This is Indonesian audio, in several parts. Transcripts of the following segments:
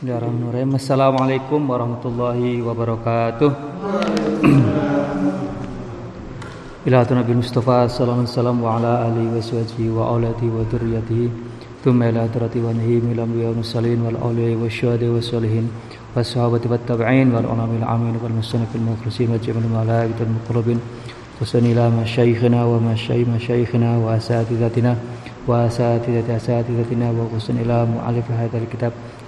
Bismillahirrahmanirrahim. Assalamualaikum warahmatullahi wabarakatuh. Ila Nabi Mustafa sallallahu alaihi wasallam wa ala alihi wa sahbihi wa auladi wa dzurriyyatihi thumma ila hadrati wa nahim ila wa musallin wal awliya wa syuhada wa salihin wa sahabati wa tabi'in wal ulamil amin wal musannifil mukhlisin wa jami'il malaikatil muqarrabin wa sanila masyayikhina wa masyayikhina wa asatidatina وأساتذة أساتذتنا وحسن إلى مؤلف هذا الكتاب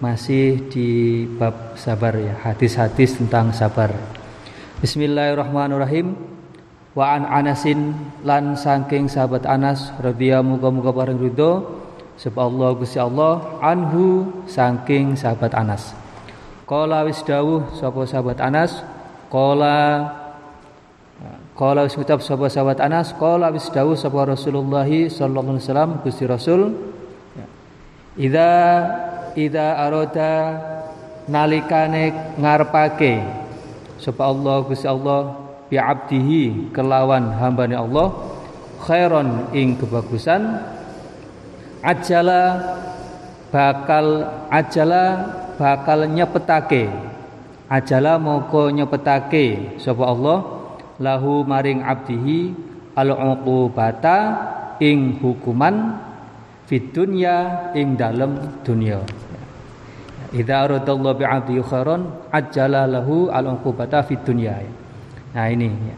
Masih di bab sabar ya, hadis-hadis tentang sabar. Bismillahirrahmanirrahim. Wa an Anasin lan saking sahabat Anas radhiyallahu muga-muga bareng ridho sebab Allah Gusti Allah anhu saking sahabat Anas. Qala wis dawuh sapa sahabat Anas, qala Qala wis ngucap sapa sahabat Anas, qala wis dawuh sapa Rasulullah sallallahu alaihi wasallam Gusti Rasul ya. Idza idza arada nalikane ngarepake. Sapa Allah Gusti Allah bi abdihi kelawan hambane Allah khairon ing kebagusan. Ajala bakal ajala bakal nyepetake. Ajala moko nyepetake sapa Allah lahu maring abdihi al uqubata ing hukuman fid dunya ing dalem dunya Idza aradallahu bi 'abdi khairan ajjala lahu al uqubata fid dunya. Nah ini ya.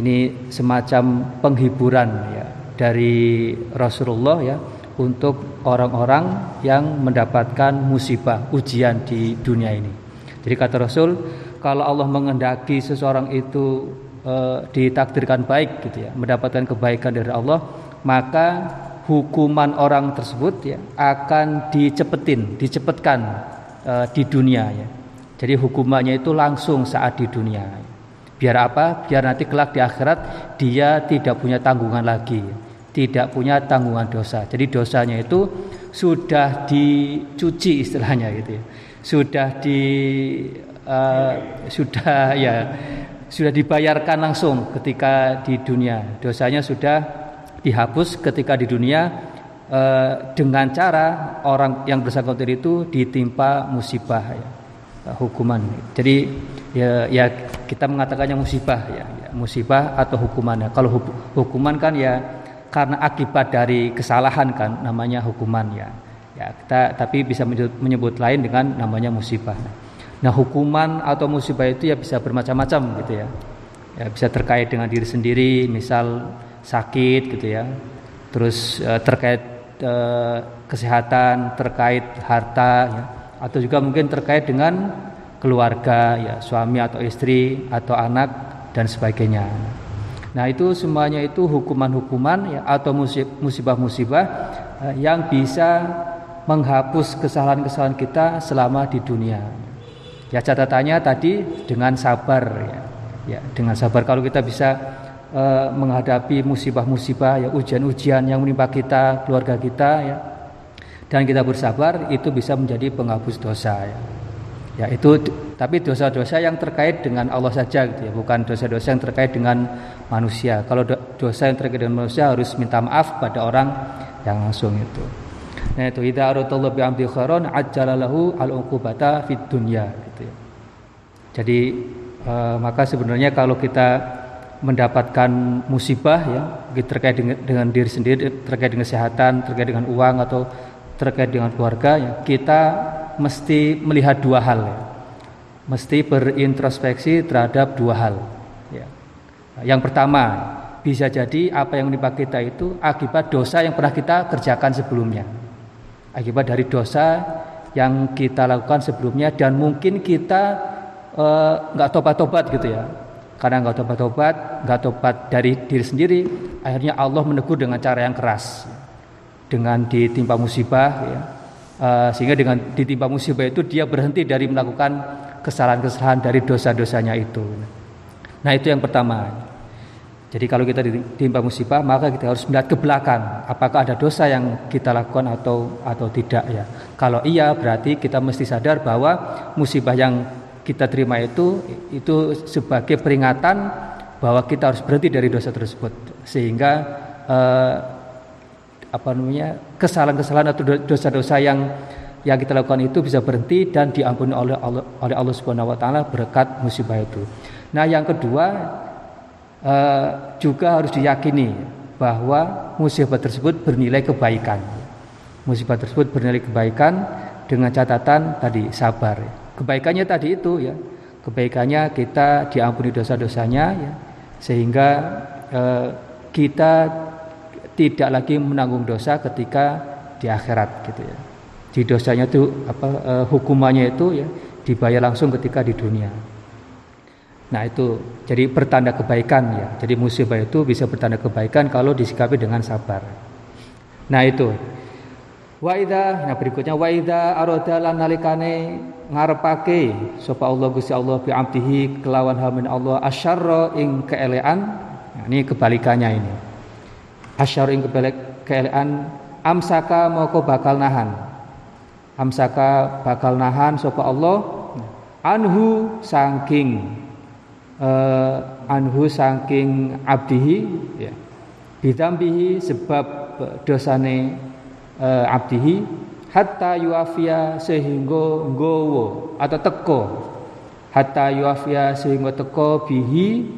Ini semacam penghiburan ya dari Rasulullah ya untuk orang-orang yang mendapatkan musibah ujian di dunia ini. Jadi kata Rasul, kalau Allah mengendaki seseorang itu e, ditakdirkan baik gitu ya, mendapatkan kebaikan dari Allah, maka hukuman orang tersebut ya akan dicepetin, dicepetkan e, di dunia ya. Jadi hukumannya itu langsung saat di dunia. Biar apa? Biar nanti kelak di akhirat dia tidak punya tanggungan lagi, tidak punya tanggungan dosa. Jadi dosanya itu sudah dicuci istilahnya gitu ya. Sudah di uh, sudah ya sudah dibayarkan langsung ketika di dunia. Dosanya sudah dihapus ketika di dunia eh, dengan cara orang yang bersangkutan itu ditimpa musibah ya, hukuman. Jadi ya, ya kita mengatakannya musibah ya, ya musibah atau hukumannya. Kalau hukuman kan ya karena akibat dari kesalahan kan namanya hukuman ya. Ya, kita tapi bisa menyebut, menyebut lain dengan namanya musibah. Nah hukuman atau musibah itu ya bisa bermacam-macam gitu ya. Ya bisa terkait dengan diri sendiri, misal sakit gitu ya. Terus e, terkait e, kesehatan, terkait harta ya. Atau juga mungkin terkait dengan keluarga ya, suami atau istri atau anak dan sebagainya. Nah itu semuanya itu hukuman-hukuman ya atau musibah-musibah e, yang bisa menghapus kesalahan-kesalahan kita selama di dunia. Ya catatannya tadi dengan sabar ya. Ya, dengan sabar kalau kita bisa uh, menghadapi musibah-musibah ya ujian-ujian yang menimpa kita, keluarga kita ya. Dan kita bersabar itu bisa menjadi penghapus dosa ya. Ya itu tapi dosa-dosa yang terkait dengan Allah saja gitu ya, bukan dosa-dosa yang terkait dengan manusia. Kalau dosa yang terkait dengan manusia harus minta maaf pada orang yang langsung itu. Nah itu idza aradallahu bi amdi khairan ajjalalahu al-uqubata fid dunya gitu ya. Jadi e, maka sebenarnya kalau kita mendapatkan musibah ya terkait dengan, dengan diri sendiri, terkait dengan kesehatan, terkait dengan uang atau terkait dengan keluarga ya, kita mesti melihat dua hal ya. Mesti berintrospeksi terhadap dua hal ya. Yang pertama, bisa jadi apa yang menimpa kita itu akibat dosa yang pernah kita kerjakan sebelumnya akibat dari dosa yang kita lakukan sebelumnya dan mungkin kita eh, nggak uh, tobat-tobat gitu ya karena nggak tobat-tobat nggak tobat dari diri sendiri akhirnya Allah menegur dengan cara yang keras dengan ditimpa musibah ya uh, sehingga dengan ditimpa musibah itu dia berhenti dari melakukan kesalahan-kesalahan dari dosa-dosanya itu. Nah, itu yang pertama. Jadi kalau kita ditimpa musibah, maka kita harus melihat ke belakang, apakah ada dosa yang kita lakukan atau atau tidak ya. Kalau iya, berarti kita mesti sadar bahwa musibah yang kita terima itu itu sebagai peringatan bahwa kita harus berhenti dari dosa tersebut, sehingga eh, apa namanya kesalahan-kesalahan atau dosa-dosa yang yang kita lakukan itu bisa berhenti dan diampuni oleh Allah, oleh Allah Subhanahu Wa Taala berkat musibah itu. Nah, yang kedua uh, juga harus diyakini bahwa musibah tersebut bernilai kebaikan. Musibah tersebut bernilai kebaikan dengan catatan tadi sabar. Kebaikannya tadi itu ya, kebaikannya kita diampuni dosa-dosanya ya, sehingga uh, kita tidak lagi menanggung dosa ketika di akhirat gitu ya. Di dosanya itu apa uh, hukumannya itu ya dibayar langsung ketika di dunia. Nah itu jadi pertanda kebaikan ya. Jadi musibah itu bisa bertanda kebaikan kalau disikapi dengan sabar. Nah itu. Waida, nah berikutnya waida aroda lan nalikane ngarepake sapa Allah Gusti Allah bi abdihi kelawan hamin Allah asyarra ing keelean. Nah, ini kebalikannya ini. Asyarra ing keelean amsaka moko bakal nahan. Amsaka bakal nahan sapa Allah anhu sangking uh, anhu saking abdihi ya bidambihi sebab dosane uh, abdihi hatta yuafia sehingga nggowo atau teko hatta yuafia sehingga teko bihi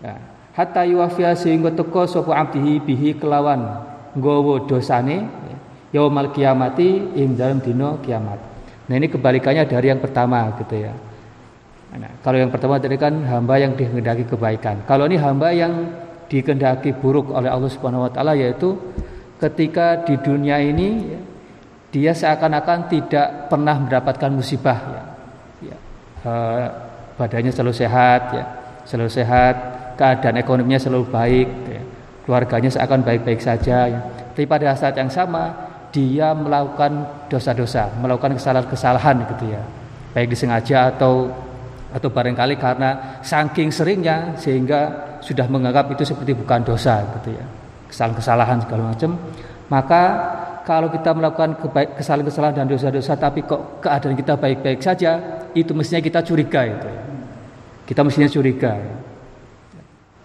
ya. hatta yuafia sehingga teko sapa abdihi bihi kelawan nggowo dosane ya. yaumal kiamati ing dalam dino kiamat nah ini kebalikannya dari yang pertama gitu ya Nah, kalau yang pertama tadi kan hamba yang dikehendaki kebaikan. Kalau ini hamba yang dikehendaki buruk oleh Allah Subhanahu wa taala yaitu ketika di dunia ini dia seakan-akan tidak pernah mendapatkan musibah ya. ya. Uh, badannya selalu sehat ya, selalu sehat, keadaan ekonominya selalu baik ya. Keluarganya seakan baik-baik saja ya. Tapi pada saat yang sama dia melakukan dosa-dosa, melakukan kesalahan-kesalahan gitu ya. Baik disengaja atau atau barangkali karena saking seringnya sehingga sudah menganggap itu seperti bukan dosa gitu ya kesalahan-kesalahan segala macam maka kalau kita melakukan kesalahan-kesalahan dan dosa-dosa tapi kok keadaan kita baik-baik saja itu mestinya kita curiga itu. Kita mestinya curiga.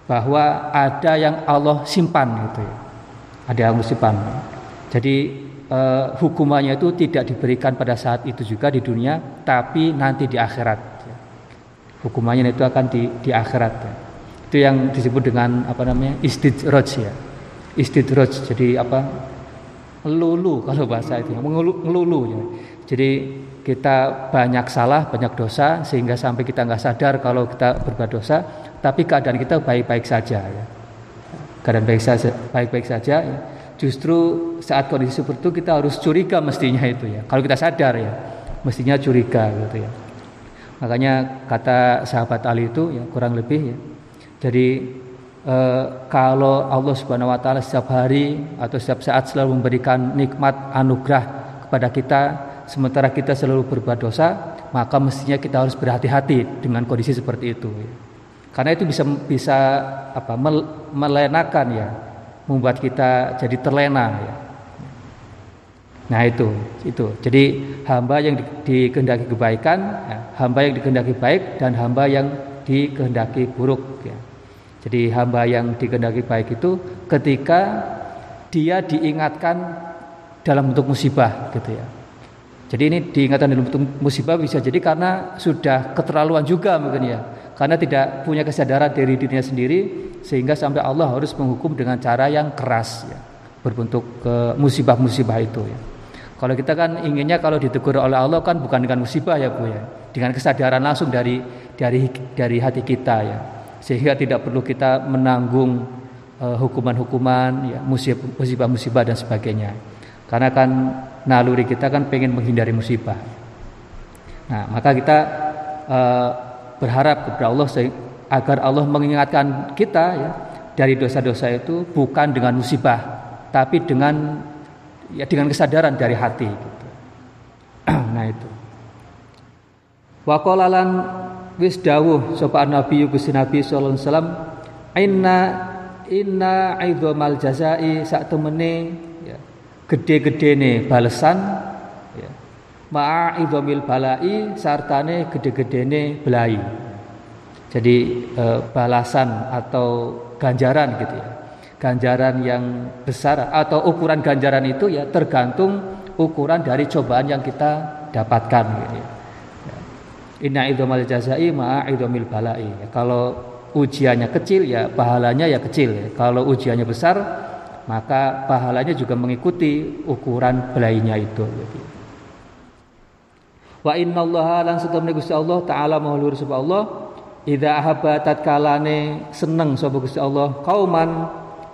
Bahwa ada yang Allah simpan ya ada yang Allah simpan. Jadi eh, hukumannya itu tidak diberikan pada saat itu juga di dunia tapi nanti di akhirat. Hukumannya itu akan di, di akhirat. Itu yang disebut dengan apa namanya istidroj ya. Istidroj jadi apa lulu kalau bahasa itu ngelulu ya. jadi kita banyak salah banyak dosa sehingga sampai kita nggak sadar kalau kita berbuat dosa tapi keadaan kita baik-baik saja ya keadaan baik saja baik-baik saja ya. justru saat kondisi seperti itu kita harus curiga mestinya itu ya kalau kita sadar ya mestinya curiga gitu ya Makanya kata sahabat Ali itu ya kurang lebih ya. Jadi e, kalau Allah Subhanahu wa taala setiap hari atau setiap saat selalu memberikan nikmat anugerah kepada kita sementara kita selalu berbuat dosa, maka mestinya kita harus berhati-hati dengan kondisi seperti itu. Karena itu bisa bisa apa melenakan ya, membuat kita jadi terlena ya. Nah itu, itu. Jadi hamba yang dikehendaki kebaikan, ya, hamba yang dikehendaki baik dan hamba yang dikehendaki buruk. Ya. Jadi hamba yang dikehendaki baik itu ketika dia diingatkan dalam bentuk musibah, gitu ya. Jadi ini diingatkan dalam bentuk musibah bisa jadi karena sudah keterlaluan juga mungkin ya, karena tidak punya kesadaran dari dirinya sendiri sehingga sampai Allah harus menghukum dengan cara yang keras ya, berbentuk ke musibah-musibah itu ya. Kalau kita kan inginnya kalau ditegur oleh Allah kan bukan dengan musibah ya Bu ya, dengan kesadaran langsung dari dari dari hati kita ya. Sehingga tidak perlu kita menanggung uh, hukuman-hukuman ya, musibah-musibah dan sebagainya. Karena kan naluri kita kan pengen menghindari musibah. Nah, maka kita uh, berharap kepada Allah agar Allah mengingatkan kita ya dari dosa-dosa itu bukan dengan musibah, tapi dengan ya dengan kesadaran dari hati gitu. nah itu Wa lan wis dawuh sapa Nabi Gusti Nabi sallallahu alaihi wasallam inna inna aidhamal jazai sak temene ya, gede-gedene balesan ya, ma'a idhamil balai sartane gede-gedene belai jadi e, balasan atau ganjaran gitu ya ganjaran yang besar atau ukuran ganjaran itu ya tergantung ukuran dari cobaan yang kita dapatkan gitu ya. Inna idhamal jazai ma'a idhamil balai. Kalau ujiannya kecil ya pahalanya ya kecil. Kalau ujiannya besar maka pahalanya juga mengikuti ukuran belainya itu. Wa inna Allah lan setemene Gusti Allah taala maulur sapa Allah idza ahabba tatkalane seneng sapa Gusti Allah kauman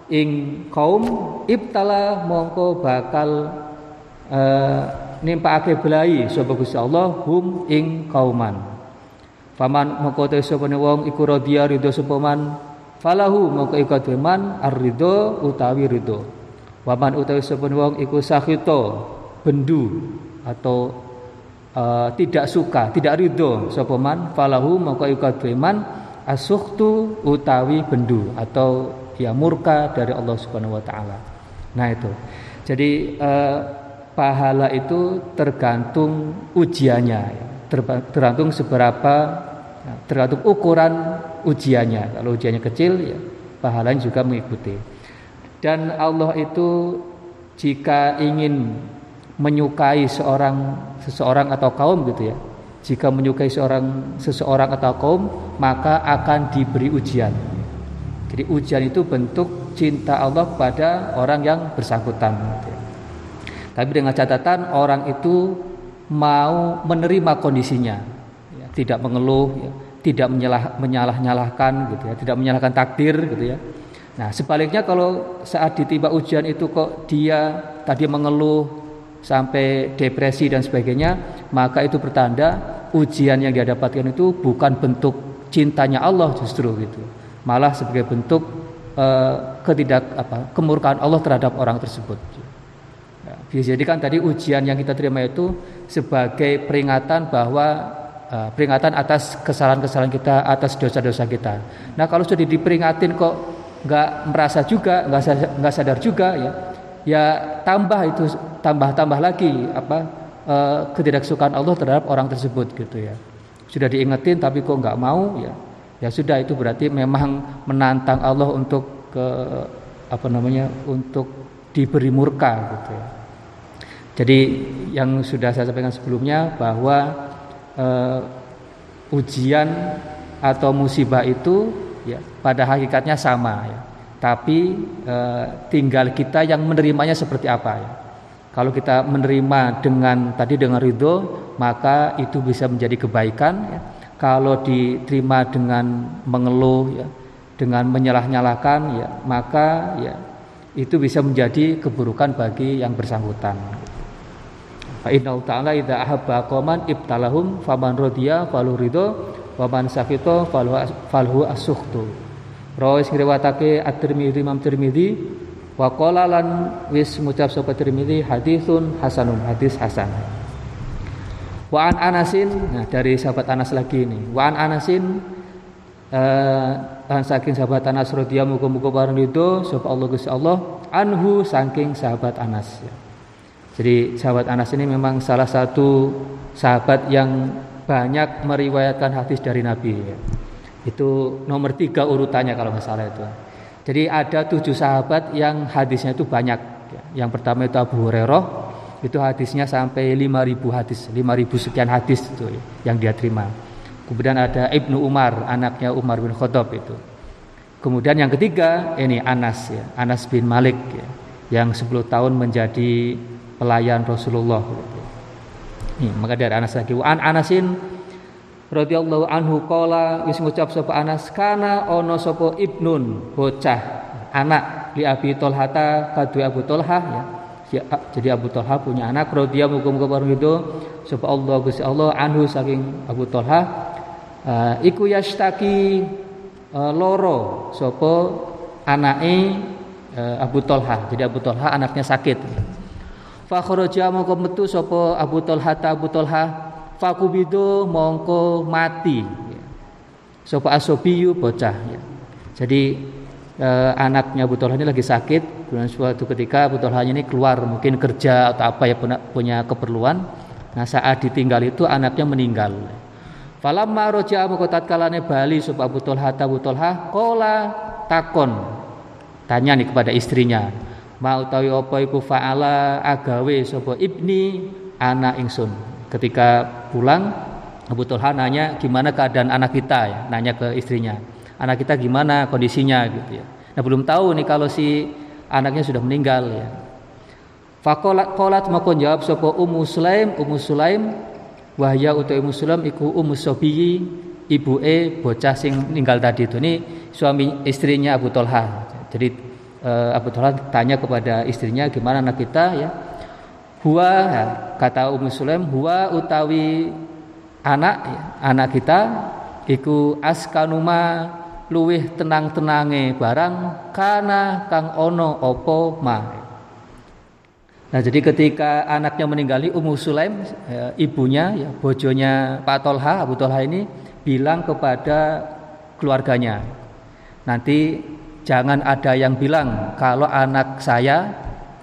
ing kaum ibtala mongko bakal uh, nimpakake belai sapa Gusti Allah hum ing kauman Faman moko te sapane wong iku radhiya ridho sapa man falahu moko iku man utawi ridho. Waman utawi sapane wong iku sakhito bendu atau uh, tidak suka, tidak ridho sapa man falahu moko iku man asukhtu utawi bendu atau ya murka dari Allah Subhanahu wa taala. Nah itu. Jadi uh, pahala itu tergantung ujiannya ya. tergantung seberapa Nah, tergantung ukuran ujiannya. Kalau ujiannya kecil, ya pahalanya juga mengikuti. Dan Allah itu jika ingin menyukai seorang seseorang atau kaum gitu ya. Jika menyukai seorang seseorang atau kaum, maka akan diberi ujian. Jadi ujian itu bentuk cinta Allah kepada orang yang bersangkutan. Gitu ya. Tapi dengan catatan orang itu mau menerima kondisinya tidak mengeluh, ya, tidak menyalah, menyalah-nyalahkan gitu ya, tidak menyalahkan takdir gitu ya. Nah, sebaliknya kalau saat ditimpa ujian itu kok dia tadi mengeluh sampai depresi dan sebagainya, maka itu pertanda ujian yang dia dapatkan itu bukan bentuk cintanya Allah justru gitu. Malah sebagai bentuk uh, ketidak apa kemurkaan Allah terhadap orang tersebut. Jadi kan tadi ujian yang kita terima itu sebagai peringatan bahwa uh, peringatan atas kesalahan-kesalahan kita, atas dosa-dosa kita. Nah kalau sudah diperingatin kok nggak merasa juga, nggak sadar, juga ya, ya tambah itu tambah-tambah lagi apa uh, ketidaksukaan Allah terhadap orang tersebut gitu ya. Sudah diingetin tapi kok nggak mau ya, ya sudah itu berarti memang menantang Allah untuk ke apa namanya untuk diberi murka gitu ya. Jadi yang sudah saya sampaikan sebelumnya bahwa uh, ujian atau musibah itu ya pada hakikatnya sama ya. Tapi uh, tinggal kita yang menerimanya seperti apa ya. Kalau kita menerima dengan tadi dengan ridho, maka itu bisa menjadi kebaikan ya. Kalau diterima dengan mengeluh ya, dengan menyalah-nyalahkan ya, maka ya itu bisa menjadi keburukan bagi yang bersangkutan. Fa inna ta'ala idza ahabba qauman ibtalahum faman radiya falu ridho wa man falu falhu asukhtu. Rawis ngriwatake At-Tirmidzi Imam Tirmidzi wa qala lan wis ngucap sapa Tirmidzi haditsun hasanun hadis hasan. Wa an Anasin nah dari sahabat Anas lagi ini. Wa an Anasin eh saking sahabat Anas radhiyallahu muga-muga bareng ridho sapa Allah Gusti Allah anhu saking sahabat Anas ya. Jadi sahabat Anas ini memang salah satu sahabat yang banyak meriwayatkan hadis dari Nabi. Itu nomor tiga urutannya kalau nggak salah itu. Jadi ada tujuh sahabat yang hadisnya itu banyak. Yang pertama itu Abu Hurairah, itu hadisnya sampai 5000 hadis, 5000 sekian hadis itu yang dia terima. Kemudian ada Ibnu Umar, anaknya Umar bin Khattab itu. Kemudian yang ketiga ini Anas ya, Anas bin Malik ya, yang 10 tahun menjadi pelayan Rasulullah. Nih, maka dari Anas lagi an Anasin radhiyallahu anhu qala wis ngucap sapa Anas kana ono sapa ibnun bocah anak li Abi Tolhata kadue Abu Tolha ya. jadi Abu Tolha punya anak radhiyallahu muga-muga bareng itu sapa Allah Gusti Allah anhu saking Abu Tolha uh, iku yastaki uh, loro sapa anake uh, Abu Tolha jadi Abu Tolha anaknya sakit Fa kharaja mongko metu sapa Abu Talha Abu Talha fakubido mongko mati. Sopo asobiyu bocah. Jadi eh, anaknya Abu Talha ini lagi sakit. Dan suatu ketika Abu Talha ini keluar mungkin kerja atau apa ya punya, keperluan. Nah saat ditinggal itu anaknya meninggal. Falamma roja mengkotat kalane bali sopo Abu Talha Abu Talha kola takon tanya nih kepada istrinya mau tahu apa iku faala agawe sopo ibni anak ingsun. Ketika pulang Abu Talha nanya gimana keadaan anak kita? Ya nanya ke istrinya anak kita gimana kondisinya? Gitu ya. Nah belum tahu nih kalau si anaknya sudah meninggal ya. Fakolat kolat mako jawab sopo Ummu Sulaim Ummu Sulaim wahya utu Ummu Sulaim iku Ummu Sobiyi ibu e bocah sing meninggal tadi itu. Ini suami istrinya Abu Talha. Jadi Abu Talha tanya kepada istrinya gimana anak kita ya Huwa ya, kata Ummu Sulaim huwa utawi anak ya, anak kita iku askanuma luwih tenang-tenange barang kana kang ono opo ma. Nah jadi ketika anaknya meninggali Ummu Sulaim ya, ibunya ya bojonya Pak Tolha Abu Tolha ini bilang kepada keluarganya nanti jangan ada yang bilang kalau anak saya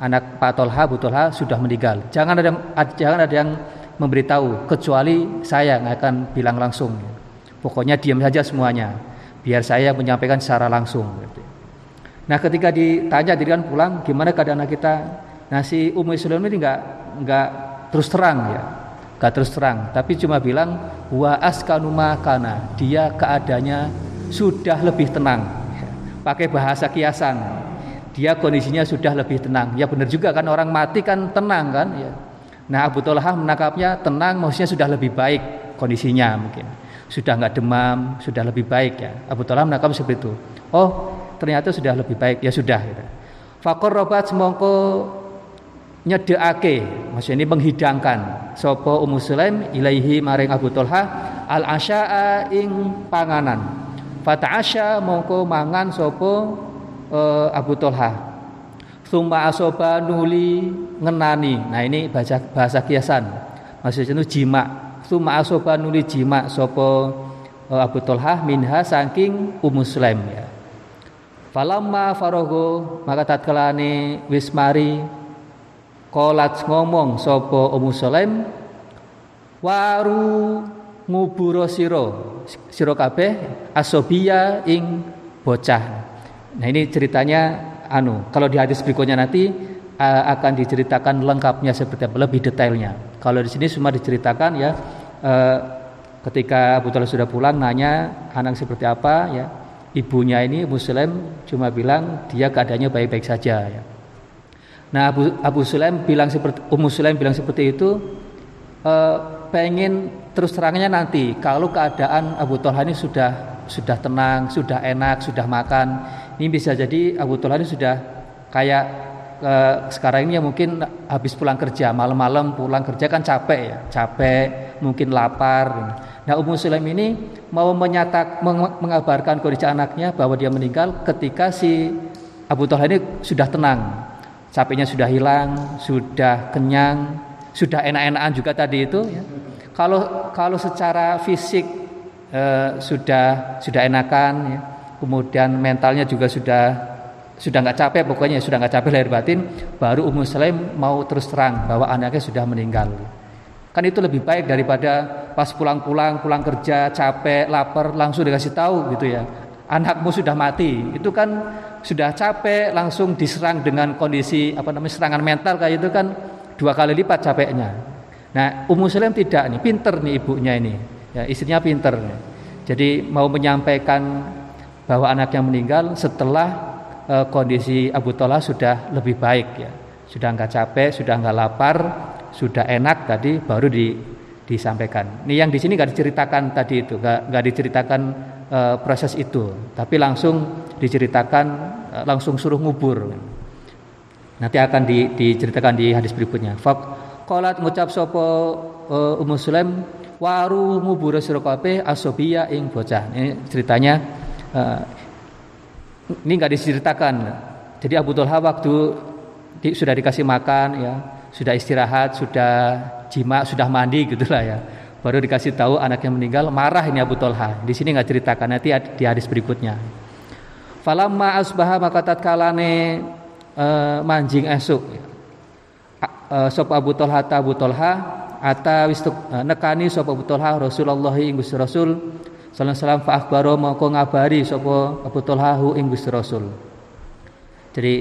anak Pak Tolha, Bu Tolha sudah meninggal. Jangan ada jangan ada yang memberitahu kecuali saya yang akan bilang langsung. Pokoknya diam saja semuanya, biar saya menyampaikan secara langsung. Nah ketika ditanya diri kan pulang, gimana keadaan anak kita? Nah si Ummu Sulaim ini nggak nggak terus terang ya, nggak terus terang, tapi cuma bilang wa askanuma kana dia keadaannya sudah lebih tenang, pakai bahasa kiasan dia kondisinya sudah lebih tenang. Ya benar juga kan orang mati kan tenang kan ya. Nah Abu Talha menangkapnya tenang maksudnya sudah lebih baik kondisinya mungkin. Sudah nggak demam, sudah lebih baik ya. Abu Talha menangkap seperti itu. Oh ternyata sudah lebih baik ya sudah. Gitu. Fakor robat semongko nyedeake maksudnya ini menghidangkan sopo Ummu Sulaim ilaihi maring Abu Talha al asya'a ing panganan. Fata asya mongko mangan sopo uh, Abu Tolha. Summa asoba nuli ngenani. Nah ini bahasa bahasa kiasan. Maksudnya itu jima. Summa asoba nuli jima sopo uh, Abu Tolha minha saking Ummu Sulaim ya. Falamma farogo maka wis mari kolat ngomong sopo Ummu Sulaim waru nguburo siro siro kabeh asobia ing bocah Nah ini ceritanya anu kalau di hadis berikutnya nanti uh, akan diceritakan lengkapnya seperti apa lebih detailnya. Kalau di sini cuma diceritakan ya uh, ketika Abu Talib sudah pulang nanya anak seperti apa ya ibunya ini Muslim cuma bilang dia keadaannya baik-baik saja ya. Nah Abu Abu Sulaim bilang seperti Ummu bilang seperti itu uh, pengen terus terangnya nanti. Kalau keadaan Abu Talha ini sudah sudah tenang, sudah enak, sudah makan ini bisa jadi Abu Talha ini sudah kayak eh, sekarang ini ya mungkin habis pulang kerja malam-malam pulang kerja kan capek ya capek mungkin lapar. Nah Ummu Sulaim ini mau menyatak mengabarkan kondisi anaknya bahwa dia meninggal ketika si Abu Talha ini sudah tenang. Capeknya sudah hilang sudah kenyang sudah enak-enakan juga tadi itu ya. kalau kalau secara fisik eh, sudah sudah enakan ya. Kemudian mentalnya juga sudah sudah nggak capek pokoknya sudah nggak capek lahir batin baru Ummu Sulaim mau terus terang bahwa anaknya sudah meninggal. Kan itu lebih baik daripada pas pulang-pulang pulang kerja capek lapar langsung dikasih tahu gitu ya. Anakmu sudah mati. Itu kan sudah capek langsung diserang dengan kondisi apa namanya serangan mental kayak itu kan dua kali lipat capeknya. Nah Ummu Sulaim tidak nih pinter nih ibunya ini. Ya istrinya pinter jadi mau menyampaikan bahwa anaknya meninggal setelah e, kondisi Abu Talha sudah lebih baik ya. Sudah nggak capek sudah nggak lapar sudah enak tadi baru di, disampaikan. Ini yang di sini nggak diceritakan tadi itu nggak nggak diceritakan e, proses itu. Tapi langsung diceritakan e, langsung suruh ngubur nanti akan di, diceritakan di hadis berikutnya Fak kolat ngucap sopo uh, Ummu Sulaim waru ngubur sira asobia ing bocah ini ceritanya uh, ini nggak diceritakan. Jadi Abu Talha waktu di, sudah dikasih makan ya, sudah istirahat, sudah jima, sudah mandi gitulah ya. baru dikasih tahu anaknya meninggal marah ini Abu Talha di sini nggak ceritakan nanti di hadis berikutnya falamma asbaha maka tatkalane uh, manjing esuk. Uh, sop Abu Talha ta Abu Talha ata wis uh, nekani sop Abu Talha Rasulullah ing Gusti Rasul. Sallallahu alaihi wasallam fa akhbaro mongko ngabari sapa Abu Talha hu ing Gusti Rasul. Jadi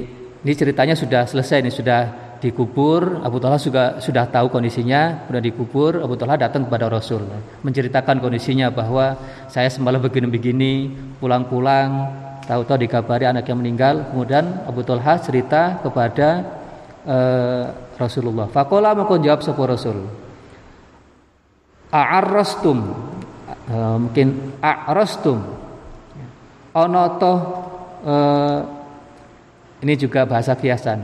ini ceritanya sudah selesai ini sudah dikubur. Abu Talha juga sudah tahu kondisinya sudah dikubur. Abu Talha datang kepada Rasul. Menceritakan kondisinya bahwa saya semalam begini-begini pulang-pulang tahu-tahu dikabari anak yang meninggal kemudian Abu Talha cerita kepada uh, Rasulullah. Fakola mau jawab sebuah Rasul? A'arrastum. Uh, mungkin a'rastum ono toh uh, ini juga bahasa kiasan.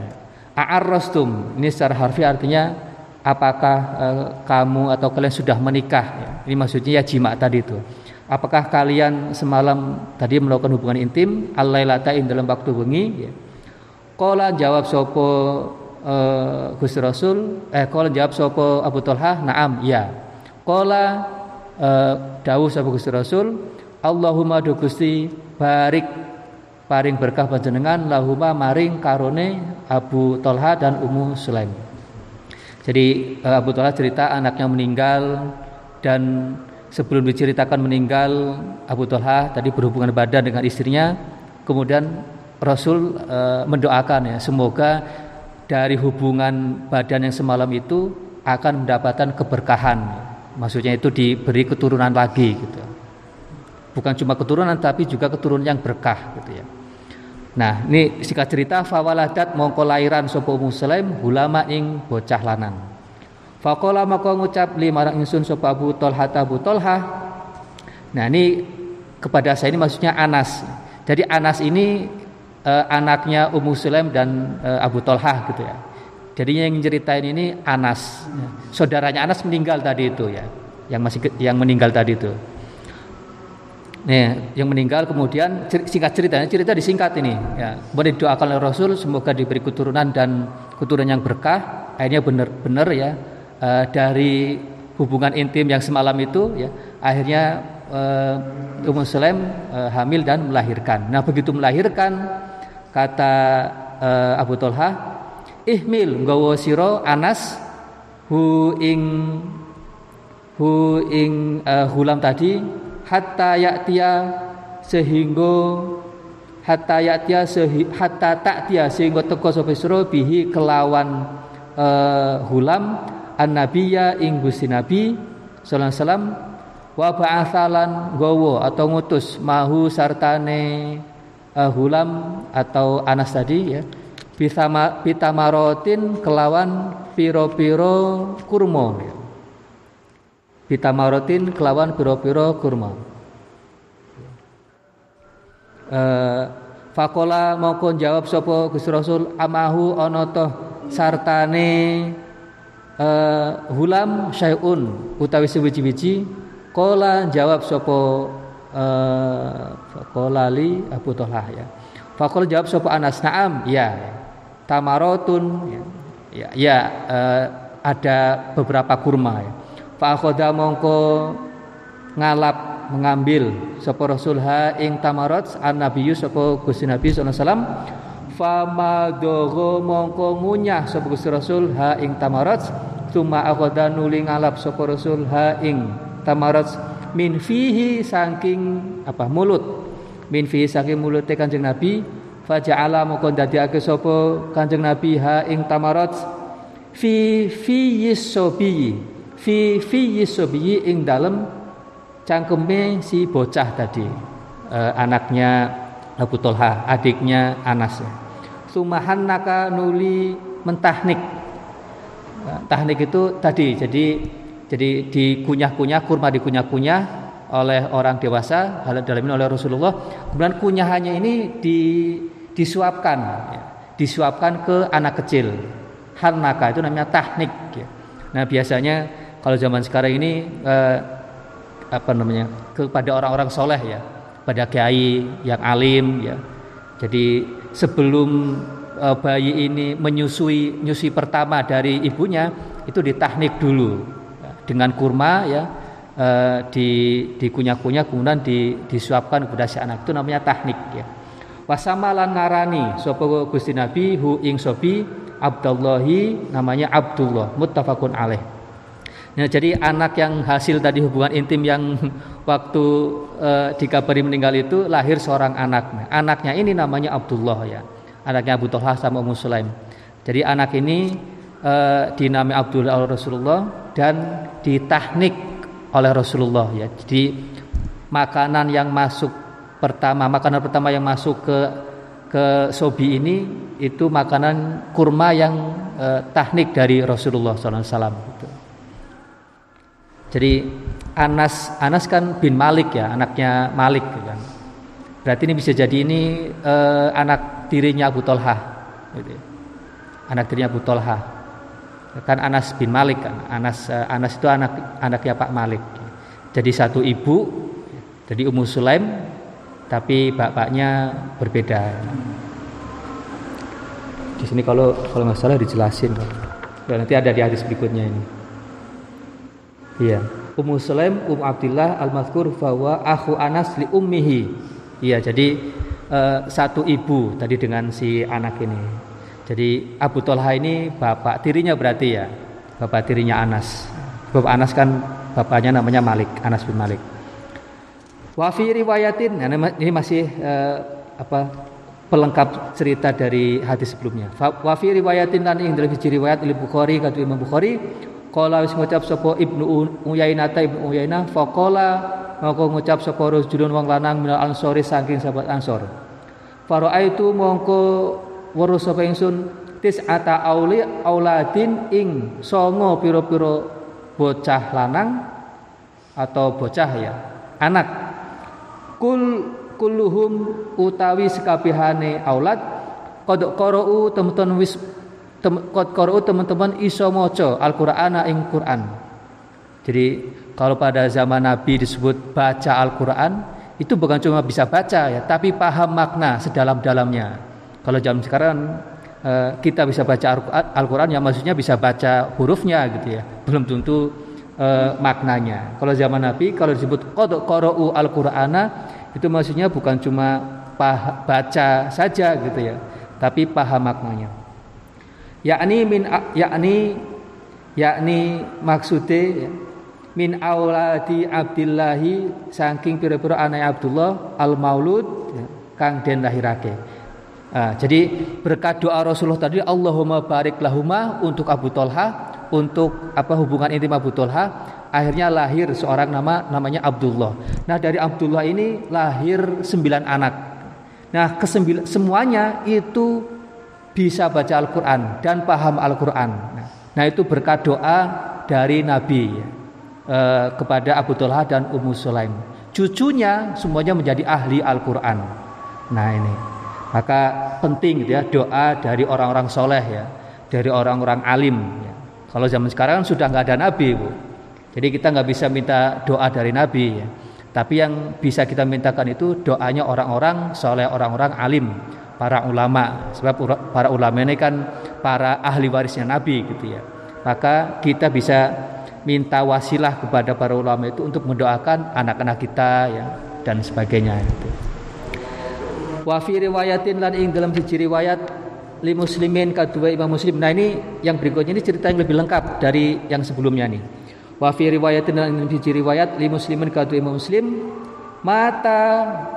A'arrastum. Ini secara harfiah artinya apakah e, kamu atau kalian sudah menikah. Ini maksudnya ya jima tadi itu. Apakah kalian semalam tadi melakukan hubungan intim alailatain dalam waktu wengi ya. Qala jawab sopo Gusti Rasul eh qala jawab sopo Abu Talha na'am ya. Qala e, dawuh sapa Gusti Rasul Allahumma do Gusti barik paring berkah panjenengan lahuma maring karone Abu Tolha dan Ummu Sulaim. Jadi eh, Abu Tolha cerita anaknya meninggal dan sebelum diceritakan meninggal Abu Tolha tadi berhubungan badan dengan istrinya, kemudian Rasul e, mendoakan ya semoga dari hubungan badan yang semalam itu akan mendapatkan keberkahan. Maksudnya itu diberi keturunan lagi gitu. Bukan cuma keturunan tapi juga keturunan yang berkah gitu ya. Nah, ini singkat cerita fawaladat mongko lairan sapa muslim ulama ing bocah lanang. Faqala maka ngucap li marang ingsun sapa Abu Talha Abu Talha. Nah, ini kepada saya ini maksudnya Anas. Jadi Anas ini eh, anaknya Ummu Sulaim dan eh, Abu Talha gitu ya. Jadi yang ceritain ini Anas. Saudaranya Anas meninggal tadi itu ya. Yang masih yang meninggal tadi itu. Nih, yang meninggal kemudian singkat ceritanya cerita disingkat ini ya. Kemudian doakan oleh Rasul semoga diberi keturunan dan keturunan yang berkah. Akhirnya benar-benar ya uh, dari hubungan intim yang semalam itu ya akhirnya uh, Ummu Sulaim uh, hamil dan melahirkan. Nah, begitu melahirkan kata uh, Abu Tolha ihmil nggawa sira Anas hu ing hu ing uh, hulam tadi hatta yaktia sehingga hatta yaktia sehi, hatta taktia sehingga teko sapa bihi kelawan uh, hulam an nabiyya ing Gusti Nabi sallallahu wasallam wa ba'athalan gowo atau ngutus mahu sartane uh, hulam atau anas tadi ya bitama bitamarotin kelawan piro-piro kurma. Ya bitamarotin kelawan piro-piro kurma. Uh, fakola moko jawab sopo Gusti Rasul amahu ana sartane uh, hulam syai'un utawi sewiji-wiji kola jawab sopo uh, fakola li Abu Tolah ya. Fakol jawab sopo Anas Naam ya. Tamarotun ya. Ya, ya uh, ada beberapa kurma ya. Fa'akhoda mongko ngalap mengambil sapa Rasul ha ing tamarat an nabiyyu sapa Gusti Nabi sallallahu alaihi wasallam famadogho mongko ngunyah sapa Rasul ha ing tamarat cuma akhoda nuli ngalap sapa Rasul ha ing tamarat min fihi saking apa mulut. Min fihi saking mulut Kanjeng Nabi faja'ala mongko dadiake sapa Kanjeng Nabi ha ing tamarat fi fi yisobi fi fi yisobiyi ing dalam cangkeme si bocah tadi uh, anaknya Abu Tolha adiknya Anas sumahan naka nuli mentahnik uh, tahnik itu tadi jadi jadi dikunyah-kunyah kurma dikunyah-kunyah oleh orang dewasa dalam ini oleh Rasulullah kemudian kunyahannya ini di, disuapkan ya, disuapkan ke anak kecil hanaka itu namanya tahnik ya. nah biasanya kalau zaman sekarang ini eh, apa namanya kepada orang-orang soleh ya, pada kiai yang alim ya. Jadi sebelum eh, bayi ini menyusui nyusui pertama dari ibunya itu ditahnik dulu ya, dengan kurma ya uh, di dikunyah-kunyah kemudian di, disuapkan kepada si anak itu namanya tahnik ya. Wasamalan ngarani sapa Gusti Nabi hu ing sobi Abdullahi namanya Abdullah muttafaqun alaih. Nah, jadi anak yang hasil tadi hubungan intim yang waktu uh, dikabari meninggal itu lahir seorang anak. Anaknya ini namanya Abdullah ya. Anaknya Abu Talha sama Ummu Sulaim. Jadi anak ini uh, dinamai Abdullah Rasulullah dan ditahnik oleh Rasulullah ya. Jadi makanan yang masuk pertama, makanan pertama yang masuk ke ke sobi ini itu makanan kurma yang eh, tahnik dari Rasulullah SAW. Gitu. Jadi Anas Anas kan bin Malik ya, anaknya Malik gitu kan. Berarti ini bisa jadi ini eh, anak dirinya Abu Tolha. Gitu. Anak dirinya Abu Tolha. Kan Anas bin Malik kan. Anas eh, Anas itu anak anaknya Pak Malik. Jadi satu ibu, jadi Ummu Sulaim tapi bapaknya berbeda. Di sini kalau kalau nggak salah dijelasin, ya, nanti ada di hadis berikutnya ini. Iya, Ummu Sulaim Um Abdullah Al-Mazkur bahwa aku Anas li ummihi. Iya, jadi uh, satu ibu tadi dengan si anak ini. Jadi Abu Tolha ini bapak tirinya berarti ya, bapak tirinya Anas. Bapak Anas kan bapaknya namanya Malik, Anas bin Malik. Wafi riwayatin, nah, ini masih uh, apa pelengkap cerita dari hadis sebelumnya. Wafi riwayatin dan ing dalam riwayat Imam Bukhari kata Imam Bukhari Kala wis ngucap sapa Ibnu Uyainah ta Ibnu Uyainah faqala maka ngucap sapa rajulun wong lanang minal ansori saking sahabat ansor. Faraitu mongko weruh sapa ingsun tis'ata auli auladin ing songo piro-piro bocah lanang atau bocah ya anak kul kulluhum utawi sekabehane aulad qad qara'u teman-teman wis qad qara'u teman-teman iso maca Al-Qur'an ing Quran. Jadi kalau pada zaman Nabi disebut baca Al-Qur'an itu bukan cuma bisa baca ya, tapi paham makna sedalam-dalamnya. Kalau zaman sekarang eh, kita bisa baca Al-Qur'an ya maksudnya bisa baca hurufnya gitu ya. Belum tentu eh, maknanya. Kalau zaman Nabi kalau disebut qad qara'u al-Qur'ana itu maksudnya bukan cuma baca saja gitu ya, tapi paham maknanya. Yakni min yakni yakni maksude ya, min auladi Abdillahi saking pira-pira anak Abdullah al maulud ya, kang den lahirake. Nah, jadi berkat doa Rasulullah tadi Allahumma barik lahuma untuk Abu Tolha untuk apa hubungan intim Abu Tolha akhirnya lahir seorang nama namanya Abdullah. Nah dari Abdullah ini lahir sembilan anak. Nah kesembilan semuanya itu bisa baca Al-Quran dan paham Al-Quran. Nah itu berkat doa dari Nabi ya, eh, kepada Abu Tolha dan Ummu Sulaim. Cucunya semuanya menjadi ahli Al-Quran. Nah ini maka penting gitu ya doa dari orang-orang soleh ya, dari orang-orang alim. Ya. Kalau zaman sekarang sudah nggak ada nabi, bu. Jadi kita nggak bisa minta doa dari nabi. Ya. Tapi yang bisa kita mintakan itu doanya orang-orang soleh, orang-orang alim, para ulama. Sebab para ulama ini kan para ahli warisnya nabi, gitu ya. Maka kita bisa minta wasilah kepada para ulama itu untuk mendoakan anak-anak kita ya dan sebagainya. Gitu. Wa fi riwayatin lan ing dalam siji riwayat li muslimin kedua Imam Muslim. Nah ini yang berikutnya ini cerita yang lebih lengkap dari yang sebelumnya nih. Wa fi riwayatin ing siji riwayat li muslimin kedua Imam Muslim mata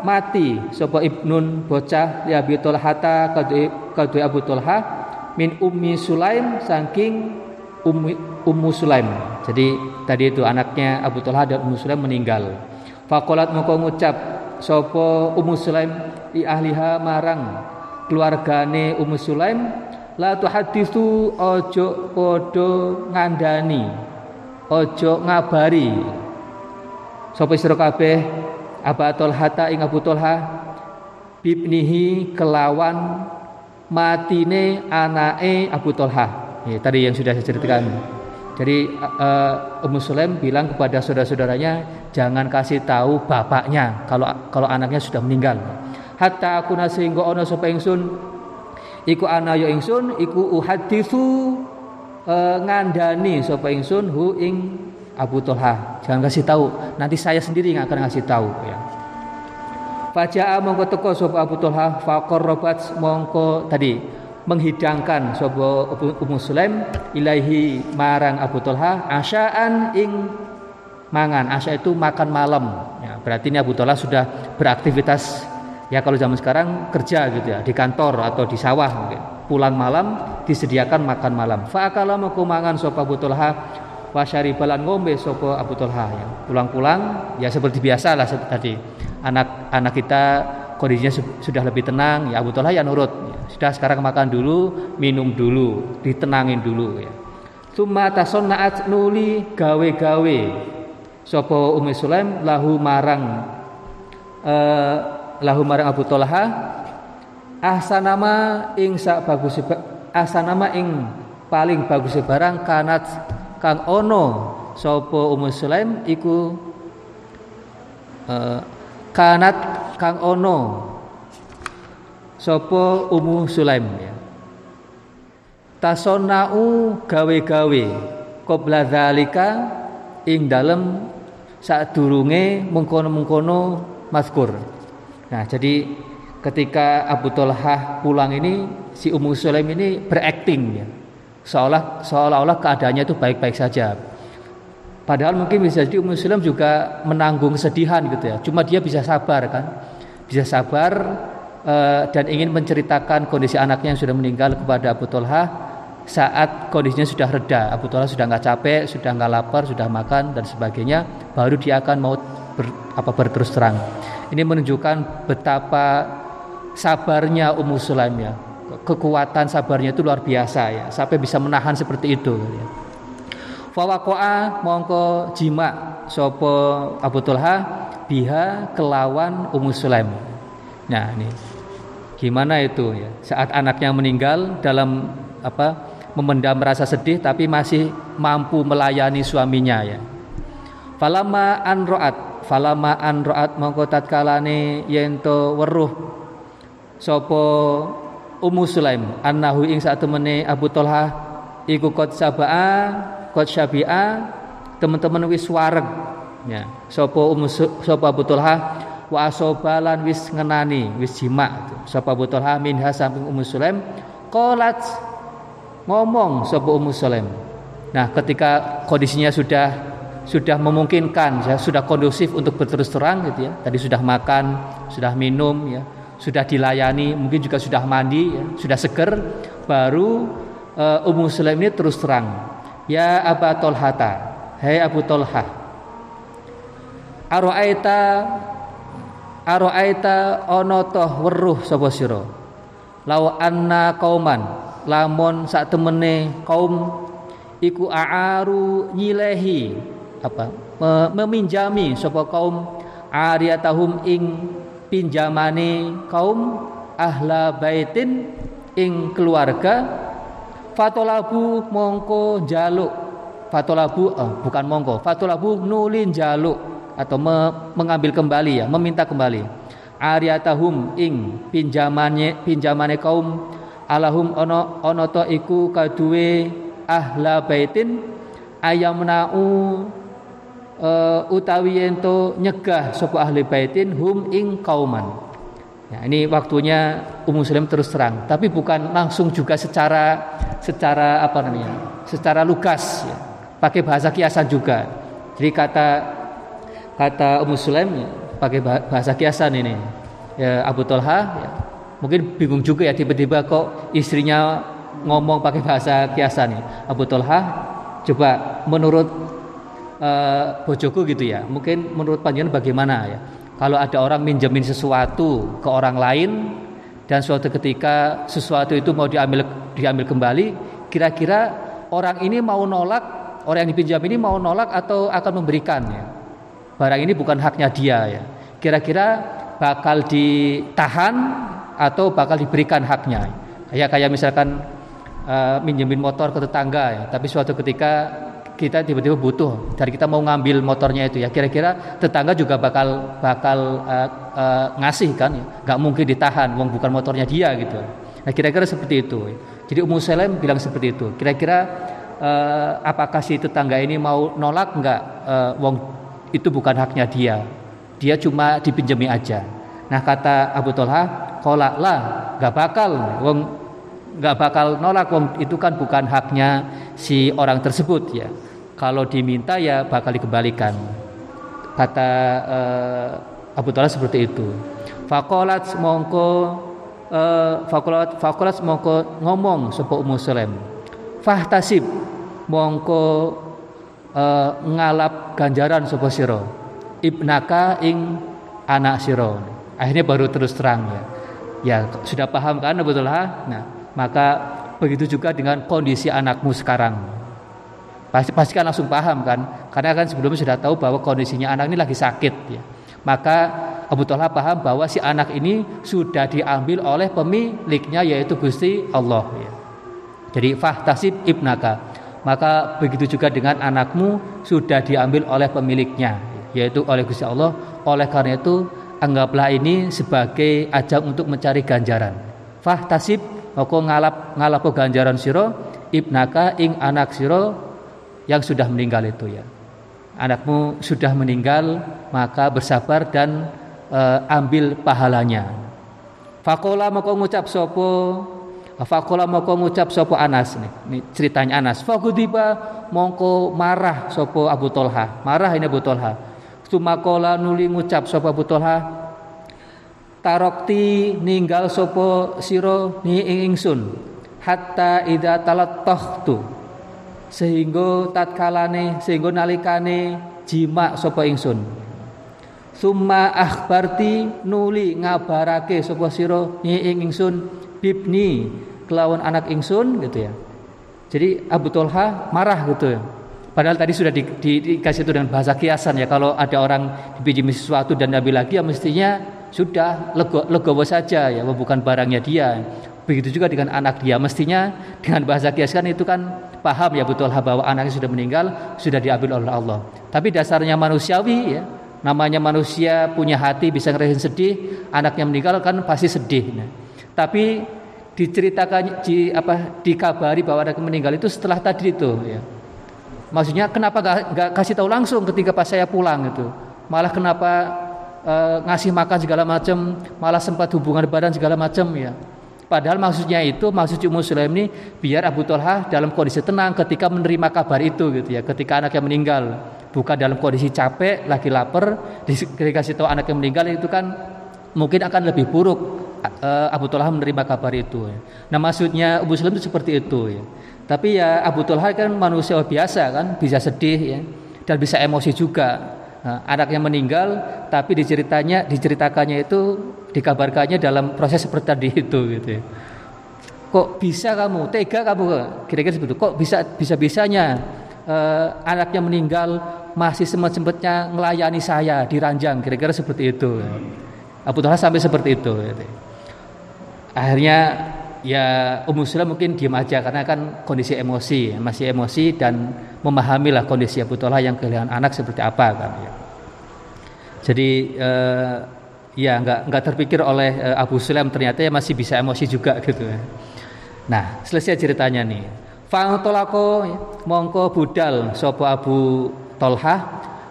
mati sapa ibnun bocah li Abi Talhata kedua Abu Talha min ummi Sulaim saking ummi Ummu Sulaim. Jadi tadi itu anaknya Abu Talha dan Ummu Sulaim meninggal. Fakolat moko ngucap sopo Ummu Sulaim i ahliha marang keluargane Ummu Sulaim la tuhaditsu ojo podo ngandani ojo ngabari sapa sira kabeh Aba Tolhata ing Abu Tolha bibnihi kelawan matine anake Abu Tolha. Ya, tadi yang sudah saya ceritakan. Jadi uh, Ummu Sulaim bilang kepada saudara-saudaranya jangan kasih tahu bapaknya kalau kalau anaknya sudah meninggal. Hatta aku sehingga ono sapa ingsun iku ana ya ingsun iku uhaditsu e, ngandani sapa ingsun hu ing Abu Tolha jangan kasih tahu. Nanti saya sendiri yang akan kasih tahu ya. Faja'a mongko teko sapa Abu Tolha fakor robat mongko tadi menghidangkan sapa Ummu Sulaim ilaihi marang Abu Tolha asyaan ing mangan. Asya itu makan malam ya, berarti ini Abu Tolha sudah beraktivitas ya kalau zaman sekarang kerja gitu ya di kantor atau di sawah mungkin. Pulang malam disediakan makan malam. Fa'akala mongko mangan sapa Abu Tolha wasyari balan ngombe sopo Abu Tolha ya. Pulang-pulang ya seperti biasa lah tadi. Anak-anak kita kondisinya sudah lebih tenang ya Abu Tolha ya nurut. Ya. Sudah sekarang makan dulu, minum dulu, ditenangin dulu ya. Summa tasonnaat nuli gawe-gawe sopo Ummi Sulaim lahu marang uh, lahu marang Abu Tolha ahsanama ing sak bagus ahsanama ing paling bagus barang kanat kang ono sapa Ummu Sulaim iku uh, kanat kang ono sapa Ummu Sulaim ya. Tasonau gawe-gawe qabla dzalika ing dalem sadurunge mengkono-mengkono mazkur. Nah jadi ketika Abu Tolhah pulang ini si Ummu Sulaim ini berakting ya seolah seolah-olah keadaannya itu baik-baik saja. Padahal mungkin bisa jadi Muslim juga menanggung kesedihan gitu ya. Cuma dia bisa sabar kan, bisa sabar uh, dan ingin menceritakan kondisi anaknya yang sudah meninggal kepada Abu Tolha saat kondisinya sudah reda. Abu Tolha sudah nggak capek, sudah nggak lapar, sudah makan dan sebagainya. Baru dia akan mau ber, apa berterus terang. Ini menunjukkan betapa sabarnya Ummu Sulaim ya kekuatan sabarnya itu luar biasa ya sampai bisa menahan seperti itu ya. Fawakoa mongko jima sopo Abu Tulha biha kelawan Ummu Sulaim. Nah ini gimana itu ya saat anaknya meninggal dalam apa memendam rasa sedih tapi masih mampu melayani suaminya ya. Falama anroat falama anroat mongko tatkalane yento weruh sopo Ummu Sulaim. Annahu ing saat temene Abu Tolha iku kot sabaa kot syabi'a teman-teman wis wareg. Ya sapa Ummu sapa Abu Tolha wa asobalan wis ngenani wis jima sapa Abu Tolha minha samping Ummu Sulaim. Qalat ngomong sapa Ummu Sulaim. Nah ketika kondisinya sudah sudah memungkinkan ya, sudah kondusif untuk berterus terang gitu ya. Tadi sudah makan sudah minum ya sudah dilayani, mungkin juga sudah mandi, ya, sudah seger, baru uh, Ummu Sulaim ini terus terang, ya Abu Tolhata, hei Abu Tolha, aroaita aroaita onotoh weruh sapa sira? Law anna kauman lamun sak temene kaum iku aaru nyilehi apa meminjami sapa kaum ariyatahum ing pinjamane kaum ahla baitin ing keluarga. Fatolabu mongko jaluk. Fatolabu oh, bukan mongko. Fatolabu nulin jaluk atau me, mengambil kembali ya meminta kembali. Ariatahum ing pinjamane pinjamane kaum. Alahum ono ono to iku kaduwe ahla baitin. Ayamnau uh, utawi ento nyegah sapa ahli baitin hum ing kauman. Ya, ini waktunya Ummu Muslim terus terang, tapi bukan langsung juga secara secara apa namanya? secara lugas ya. Pakai bahasa kiasan juga. Jadi kata kata Ummu Sulaim ya, pakai bahasa kiasan ini. Ya, Abu Tolha ya, mungkin bingung juga ya tiba-tiba kok istrinya ngomong pakai bahasa kiasan ya. Abu Tolha coba menurut uh, bojoku gitu ya. Mungkin menurut panjenengan bagaimana ya? Kalau ada orang minjemin sesuatu ke orang lain dan suatu ketika sesuatu itu mau diambil diambil kembali, kira-kira orang ini mau nolak, orang yang dipinjam ini mau nolak atau akan memberikan ya? Barang ini bukan haknya dia ya. Kira-kira bakal ditahan atau bakal diberikan haknya. Kayak kayak misalkan uh, minjemin motor ke tetangga ya, tapi suatu ketika kita tiba-tiba butuh dari kita mau ngambil motornya itu ya. Kira-kira tetangga juga bakal bakal uh, uh, ngasih kan ya. Nggak mungkin ditahan wong bukan motornya dia gitu. Nah kira-kira seperti itu jadi Ummu Salam bilang seperti itu. Kira-kira eh, apakah si tetangga ini mau nolak enggak eh, wong itu bukan haknya dia. Dia cuma dipinjami aja. Nah kata Abu Talha kolak lah nggak bakal wong nggak bakal nolak wong. Itu kan bukan haknya si orang tersebut ya. Kalau diminta ya bakal dikembalikan. Kata eh, Abu Talha seperti itu. Fakolat mongko eh, fakolat fakolat mongko ngomong sapa Ummu Sulaim. Fahtasib mongko uh, ngalap ganjaran sapa sira. Ibnaka ing anak sira. Akhirnya baru terus terang ya. Ya sudah paham kan betul ha nah maka begitu juga dengan kondisi anakmu sekarang pasti pasti kan langsung paham kan karena kan sebelumnya sudah tahu bahwa kondisinya anak ini lagi sakit ya maka Abu Talha paham bahwa si anak ini sudah diambil oleh pemiliknya yaitu Gusti Allah ya. Jadi fahtasib ibnaka. Maka begitu juga dengan anakmu sudah diambil oleh pemiliknya yaitu oleh Gusti Allah. Oleh karena itu anggaplah ini sebagai ajang untuk mencari ganjaran. Fahtasib maka ngalap ngalap ganjaran siro ibnaka ing anak siro yang sudah meninggal itu ya. Anakmu sudah meninggal maka bersabar dan e, ambil pahalanya. Fakola maka ngucap sopo Fakola mongko ngucap sopo Anas nih. Ini ceritanya Anas. Fakudiba mongko marah sopo Abu Tolha. Marah ini Abu Tolha. Sumakola nuli ngucap sopo Abu Tolha. Tarokti ninggal sopo siro ni ingsun. Hatta ida talat tu. Sehingga tatkalane sehingga nalikane jima sopo ingsun. Summa akhbarti nuli ngabarake sopo siro ni ingsun bibni kelawan anak ingsun gitu ya. Jadi Abu Tolha marah gitu ya. Padahal tadi sudah di, di, dikasih itu dengan bahasa kiasan ya. Kalau ada orang dipinjami sesuatu dan Nabi lagi ya mestinya sudah lego, legowo saja ya, bukan barangnya dia. Begitu juga dengan anak dia. Mestinya dengan bahasa kiasan itu kan paham ya betul bahwa anaknya sudah meninggal, sudah diambil oleh Allah. Tapi dasarnya manusiawi ya, namanya manusia punya hati bisa ngerasain sedih, anaknya meninggal kan pasti sedih. Nah, tapi diceritakan di apa dikabari bahwa ada meninggal itu setelah tadi itu ya. Maksudnya kenapa gak, gak kasih tahu langsung ketika pas saya pulang itu. Malah kenapa e, ngasih makan segala macam, malah sempat hubungan badan segala macam ya. Padahal maksudnya itu maksud Muslim ini biar Abu Talha dalam kondisi tenang ketika menerima kabar itu gitu ya, ketika anaknya meninggal, bukan dalam kondisi capek, lagi lapar, dikasih tahu anaknya meninggal itu kan mungkin akan lebih buruk uh, Abu Talha menerima kabar itu. Ya. Nah maksudnya Abu Salam itu seperti itu ya. Tapi ya Abu Talha kan manusia biasa kan, bisa sedih ya dan bisa emosi juga. Anaknya meninggal, tapi diceritanya, diceritakannya itu, dikabarkannya dalam proses seperti tadi itu gitu. Ya. Kok bisa kamu tega kamu kira-kira seperti itu? Kok bisa bisa bisanya uh, anaknya meninggal masih sempat sempatnya melayani saya di ranjang kira-kira seperti itu. Ya. Abu Talha sampai seperti itu. Gitu akhirnya ya Ummu Sulaim mungkin diam aja karena kan kondisi emosi masih emosi dan memahami lah kondisi Abu Talha yang kehilangan anak seperti apa kan ya. Jadi eh, ya nggak nggak terpikir oleh eh, Abu Sulaim ternyata ya masih bisa emosi juga gitu ya. Nah selesai ceritanya nih. Fa'tolako mongko budal sopo Abu Tolha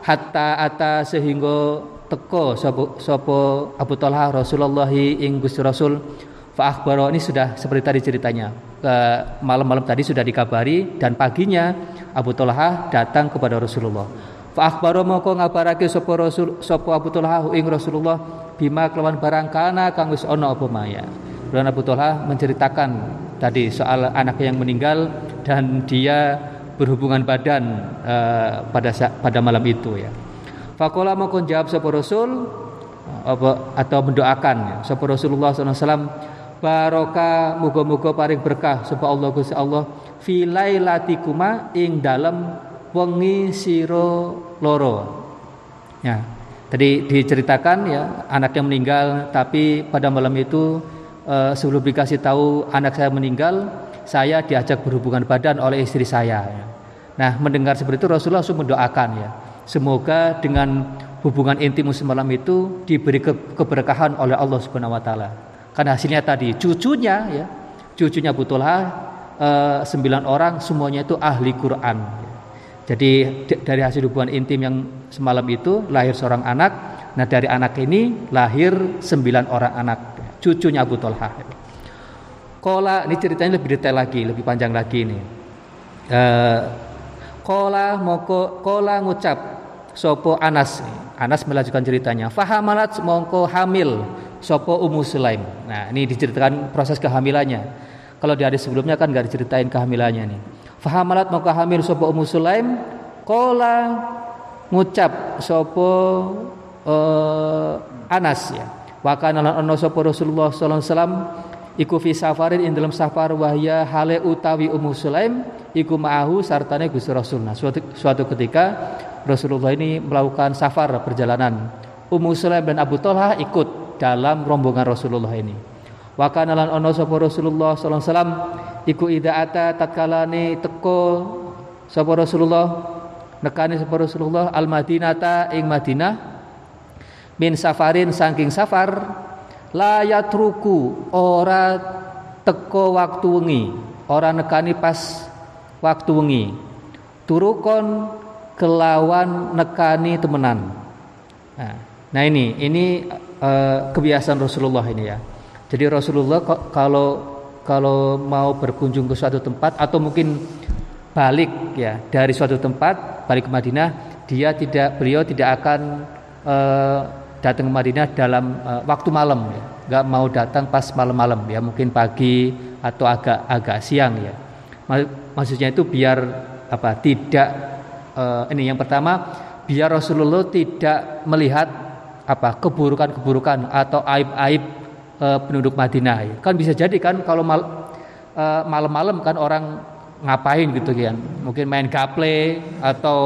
hatta ata sehingga teko sopo, sopo Abu Tolha Rasulullah ing Rasul Akhbaro ini sudah seperti tadi ceritanya. Malam-malam tadi sudah dikabari dan paginya Abu Talha datang kepada Rasulullah. Fa akhbaro moko ngabarake sapa Rasul Abu Talha ing Rasulullah bima kelawan barang kana kang wis ana apa maya. Dan Abu Talha menceritakan tadi soal anaknya yang meninggal dan dia berhubungan badan uh, pada pada malam itu ya. Fakola mau jawab sapa Rasul atau mendoakan ya. Sapa Rasulullah SAW Baroka muga-muga paring berkah sapa Allah Gusti Allah fi lailatikuma ing dalam wengi sira loro. Ya. Tadi diceritakan ya anak yang meninggal tapi pada malam itu eh, sebelum dikasih tahu anak saya meninggal, saya diajak berhubungan badan oleh istri saya. Ya. Nah, mendengar seperti itu Rasulullah langsung mendoakan ya. Semoga dengan hubungan intim semalam itu diberi ke keberkahan oleh Allah Subhanahu wa taala. Karena hasilnya tadi cucunya ya, cucunya Talha uh, sembilan orang semuanya itu ahli Quran. Jadi dari hasil hubungan intim yang semalam itu lahir seorang anak. Nah dari anak ini lahir sembilan orang anak cucunya Abu Talha. Kola ini ceritanya lebih detail lagi, lebih panjang lagi ini. Uh, kola moko kola ngucap sopo Anas. Anas melanjutkan ceritanya. Fahamalat mongko hamil sopo Ummu Sulaim. Nah ini diceritakan proses kehamilannya. Kalau di hari sebelumnya kan gak diceritain kehamilannya nih. Fahamalat mau hamil sopo Ummu Sulaim. Kola ngucap sopo uh, Anas ya. Wakana lan ono sopo Rasulullah sallallahu alaihi wasallam iku fi safarin ing dalam safar wahya hale utawi Ummu Sulaim iku ma'ahu sartane Gusti Rasul. Nah, suatu, suatu ketika Rasulullah ini melakukan safar perjalanan. Ummu Sulaim dan Abu Talha ikut dalam rombongan Rasulullah ini. Wakana lan ono sopo Rasulullah sallallahu alaihi wasallam iku ida ata tatkalane teko sapa Rasulullah nekani sapa Rasulullah al Madinata ing Madinah min safarin saking safar la yatruku ora teko waktu wengi ora nekani pas waktu wengi turukon kelawan nekani temenan nah, nah ini ini uh, kebiasaan Rasulullah ini ya. Jadi Rasulullah kalau kalau mau berkunjung ke suatu tempat atau mungkin balik ya dari suatu tempat balik ke Madinah dia tidak beliau tidak akan uh, datang ke Madinah dalam uh, waktu malam ya. Nggak mau datang pas malam-malam ya mungkin pagi atau agak agak siang ya. Maksudnya itu biar apa tidak uh, ini yang pertama biar Rasulullah tidak melihat apa keburukan-keburukan atau aib-aib uh, penduduk Madinah. Kan bisa jadi kan kalau mal, uh, malam-malam kan orang ngapain gitu kan. Mungkin main gaple atau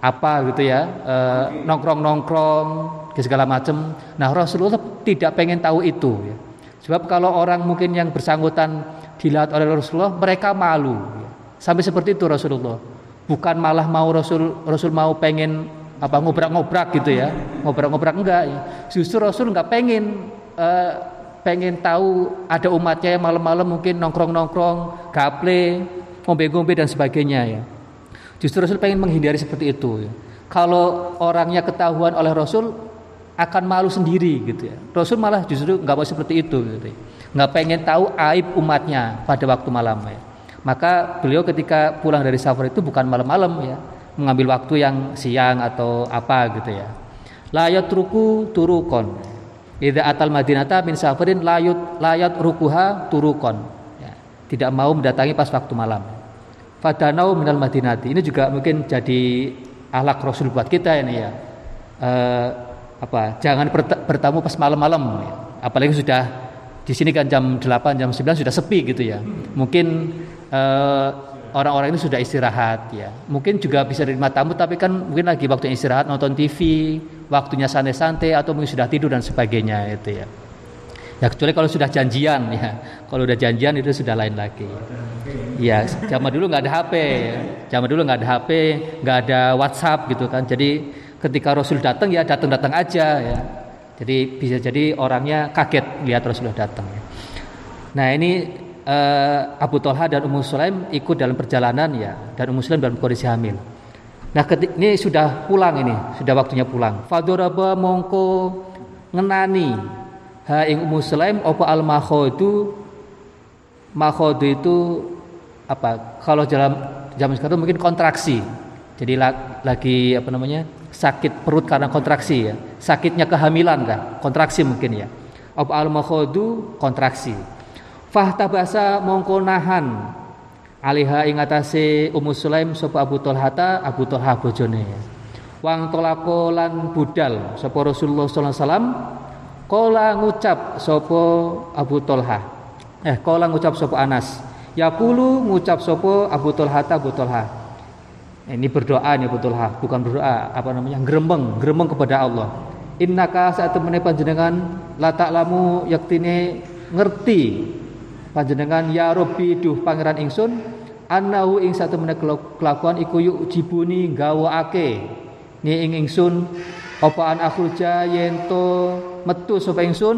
apa gitu ya, uh, nongkrong-nongkrong ke segala macam. Nah Rasulullah tidak pengen tahu itu. Ya. Sebab kalau orang mungkin yang bersangkutan dilihat oleh Rasulullah, mereka malu. Ya. Sampai seperti itu Rasulullah. Bukan malah mau Rasul Rasul mau pengen apa ngobrak-ngobrak gitu ya ngobrak-ngobrak enggak ya. justru Rasul enggak pengen uh, pengen tahu ada umatnya yang malam-malam mungkin nongkrong-nongkrong, gaple, ngombe-ngombe dan sebagainya ya. Justru Rasul pengen menghindari seperti itu. Ya. Kalau orangnya ketahuan oleh Rasul akan malu sendiri gitu ya. Rasul malah justru nggak mau seperti itu gitu. Ya. Nggak pengen tahu aib umatnya pada waktu malam ya. Maka beliau ketika pulang dari safar itu bukan malam-malam ya, mengambil waktu yang siang atau apa gitu ya. Layat ruku turukon Idza atal madinata min safarin layut layat rukuha turukon. Ya, tidak mau mendatangi pas waktu malam. Fadanau minal madinati. Ini juga mungkin jadi ahlak Rasul buat kita ini ya. E, apa? Jangan bertamu pas malam-malam. Apalagi sudah di sini kan jam 8 jam 9 sudah sepi gitu ya. Mungkin e, orang-orang ini sudah istirahat ya. Mungkin juga bisa terima tamu tapi kan mungkin lagi waktu istirahat nonton TV, waktunya santai-santai atau mungkin sudah tidur dan sebagainya itu ya. Ya kecuali kalau sudah janjian ya. Kalau udah janjian itu sudah lain lagi. Ya, zaman dulu nggak ada HP. Zaman dulu nggak ada HP, nggak ada WhatsApp gitu kan. Jadi ketika Rasul datang ya datang-datang aja ya. Jadi bisa jadi orangnya kaget lihat Rasulullah datang. Ya. Nah ini uh, Abu Talha dan Ummu Sulaim ikut dalam perjalanan ya dan Ummu Sulaim dalam kondisi hamil. Nah, ini sudah pulang ini, sudah waktunya pulang. Fadoraba mongko ngenani ha ing Ummu Sulaim apa al makhodu makhodu itu apa? Kalau dalam zaman sekarang mungkin kontraksi. Jadi lagi apa namanya? sakit perut karena kontraksi ya. Sakitnya kehamilan kan, kontraksi mungkin ya. Apa al makhodu kontraksi Fahtabasa mongko nahan aliha ing atase Ummu Sulaim sapa Abu Tolhata Abu Tolha bojone. Wang tolako lan budal sapa Rasulullah sallallahu alaihi wasallam ngucap sapa Abu Tolha. Eh kala ngucap sapa Anas. Yakulu ngucap sapa Abu Tolhata Abu Tolha. Ini berdoa nih Abu Tolha, bukan berdoa apa namanya? gremeng, gremeng kepada Allah. Innaka saat temene panjenengan la ta'lamu yaktine ngerti panjenengan ya Rabbi duh pangeran ingsun annahu ing satu kelakuan iku yuk jibuni gawakake ni ing ingsun apa an akhruja yento metu sapa ingsun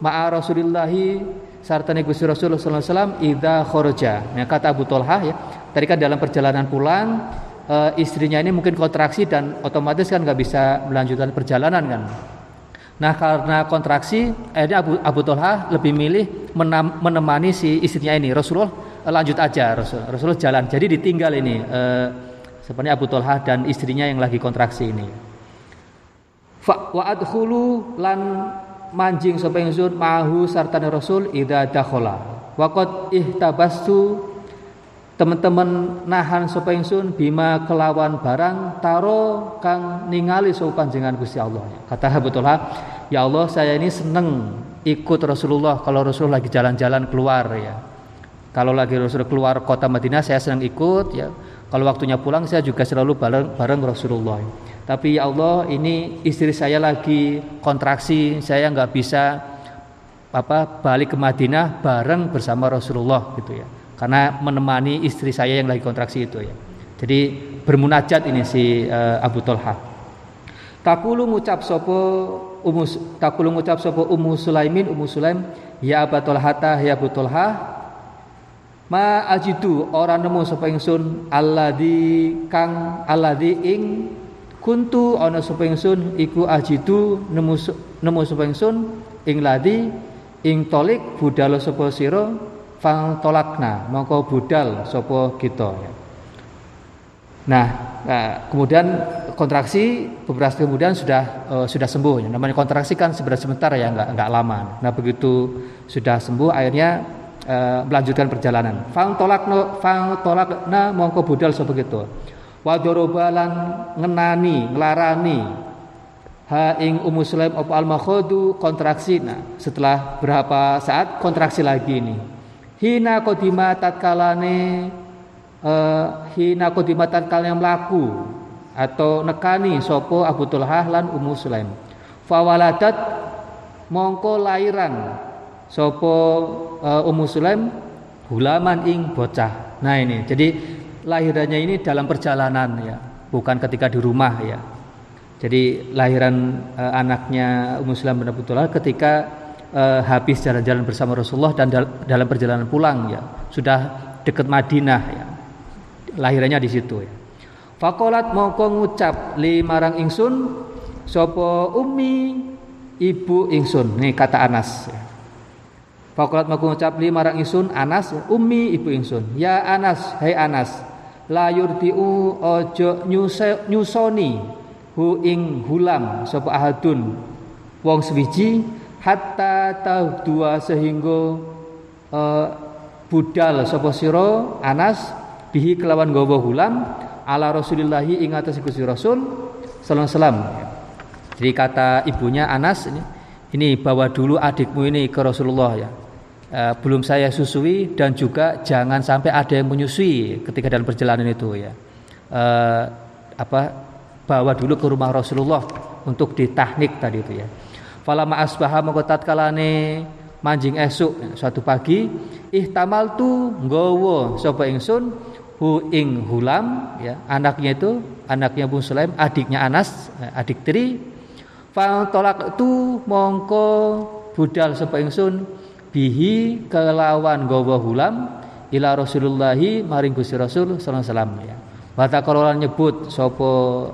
ma'a Rasulillahi sartane Gusti Rasul sallallahu alaihi wasallam idza kharaja. Nah, kata Abu Tolha ya, tadi kan dalam perjalanan pulang e, istrinya ini mungkin kontraksi dan otomatis kan nggak bisa melanjutkan perjalanan kan. Nah karena kontraksi, akhirnya Abu, Abu Tolha lebih milih menam, menemani si istrinya ini. Rasulullah eh, lanjut aja, Rasul, Rasulullah jalan. Jadi ditinggal ini, e, sebenarnya Abu Tolha dan istrinya yang lagi kontraksi ini. Fa wa adkhulu lan manjing sapa ingsun mahu sartane Rasul idza dakhala waqad ihtabastu teman-teman nahan sapa ingsun bima kelawan barang taro kang ningali sapa panjenengan Gusti Allah. Kata Habibullah ya Allah saya ini seneng ikut Rasulullah kalau Rasul lagi jalan-jalan keluar ya. Kalau lagi Rasul keluar kota Madinah saya senang ikut ya. Kalau waktunya pulang saya juga selalu bareng bareng Rasulullah. Tapi ya Allah ini istri saya lagi kontraksi saya nggak bisa apa balik ke Madinah bareng bersama Rasulullah gitu ya karena menemani istri saya yang lagi kontraksi itu ya. Jadi bermunajat ini si uh, Abu Tolha takulu ngucap sopo umus takulu ngucap sopo umu Sulaimin umu Sulaim ya Abu Tolhata ya Abu Tolha ma ajidu orang nemu sapa ingsun alladzi kang alladzi ing kuntu ana sapa ingsun iku ajidu nemu nemu sapa ingsun ing ladi ing tolik budal sapa sira fang tolakna mongko budal sapa kita. Nah, nah kemudian kontraksi beberapa kemudian sudah uh, sudah sembuh. Ya. namanya kontraksi kan sebentar sebentar ya nggak nggak lama. Nah begitu sudah sembuh akhirnya uh, melanjutkan perjalanan. Fang tolakna fang tolakna mongko budal sapa kita. Wadorobalan ngenani nglarani ha ing Ummu Sulaim apa al kontraksi. Nah setelah berapa saat kontraksi lagi ini hina kodima tatkalane uh, hina kodima tatkalane melaku atau nekani sopo Abu Tulhah lan Ummu Sulaim fawaladat mongko lairan sopo uh, Ummu Sulaim hulaman ing bocah nah ini jadi lahirannya ini dalam perjalanan ya, bukan ketika di rumah ya. Jadi lahiran uh, anaknya Ummu Salam bin Abu ketika uh, habis jalan-jalan bersama Rasulullah dan dal dalam perjalanan pulang ya, sudah dekat Madinah ya. Lahirannya di situ ya. Fakolat mongko ngucap li marang ingsun sopo ummi ibu ingsun. Nih kata Anas ya. Fakolat mongko ngucap li marang ingsun Anas ummi ibu ingsun. Ya Anas, hai Anas, layur tiu ojo nyusoni hu ing hulam sapa ahadun wong swiji hatta tau dua sehingga uh, budal sapa sira Anas bihi kelawan gawa hulam ala Rasulillahi ing atas Gusti Rasul sallallahu alaihi Jadi kata ibunya Anas ini ini bawa dulu adikmu ini ke Rasulullah ya. Uh, belum saya susui dan juga jangan sampai ada yang menyusui ketika dalam perjalanan itu ya. Uh, apa bawa dulu ke rumah Rasulullah untuk ditahnik tadi itu ya falama asbaha mengkotat kalane manjing esuk. Suatu pagi ihtamal tu nggowo sapa ingsun? Hu ing hulam ya anaknya itu anaknya Bu Sulaim adiknya Anas eh, adik tri. Fal tolak tu mongko budal sapa ingsun? Bihi kelawan gawa hulam ila Rasulullahi maring Gusti Rasul sallallahu alaihi wasallam ya. Wa nyebut sapa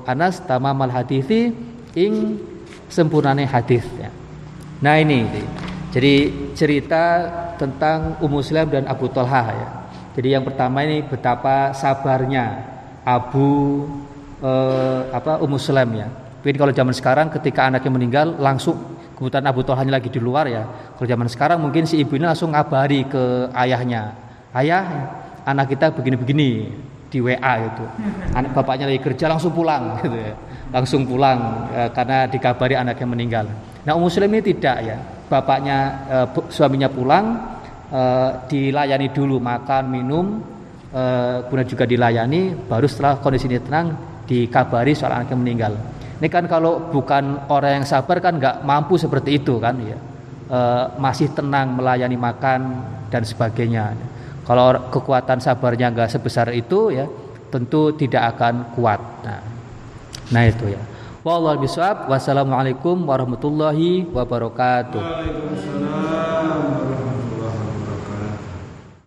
Anas tamamal hadithi ing sempurnane hadis ya. Nah ini jadi cerita tentang Ummu Sulaim dan Abu Talha ya. Jadi yang pertama ini betapa sabarnya Abu eh, apa Ummu Sulaim ya. Mungkin kalau zaman sekarang ketika anaknya meninggal langsung kebetulan Abu Talha lagi di luar ya. Kalau zaman sekarang mungkin si ibu ini langsung ngabari ke ayahnya. Ayah, anak kita begini-begini di WA gitu. Anak bapaknya lagi kerja langsung pulang gitu ya. Langsung pulang ya, karena dikabari anaknya meninggal. Nah, Ummu Muslim ini tidak ya. Bapaknya eh, suaminya pulang eh, dilayani dulu makan, minum, eh, kemudian juga dilayani baru setelah kondisinya tenang dikabari soal anaknya meninggal. Ini kan kalau bukan orang yang sabar kan nggak mampu seperti itu kan ya. E, masih tenang melayani makan dan sebagainya. Kalau kekuatan sabarnya nggak sebesar itu ya tentu tidak akan kuat. Nah, nah itu ya. Wallahu bisawab. Wassalamualaikum warahmatullahi wabarakatuh.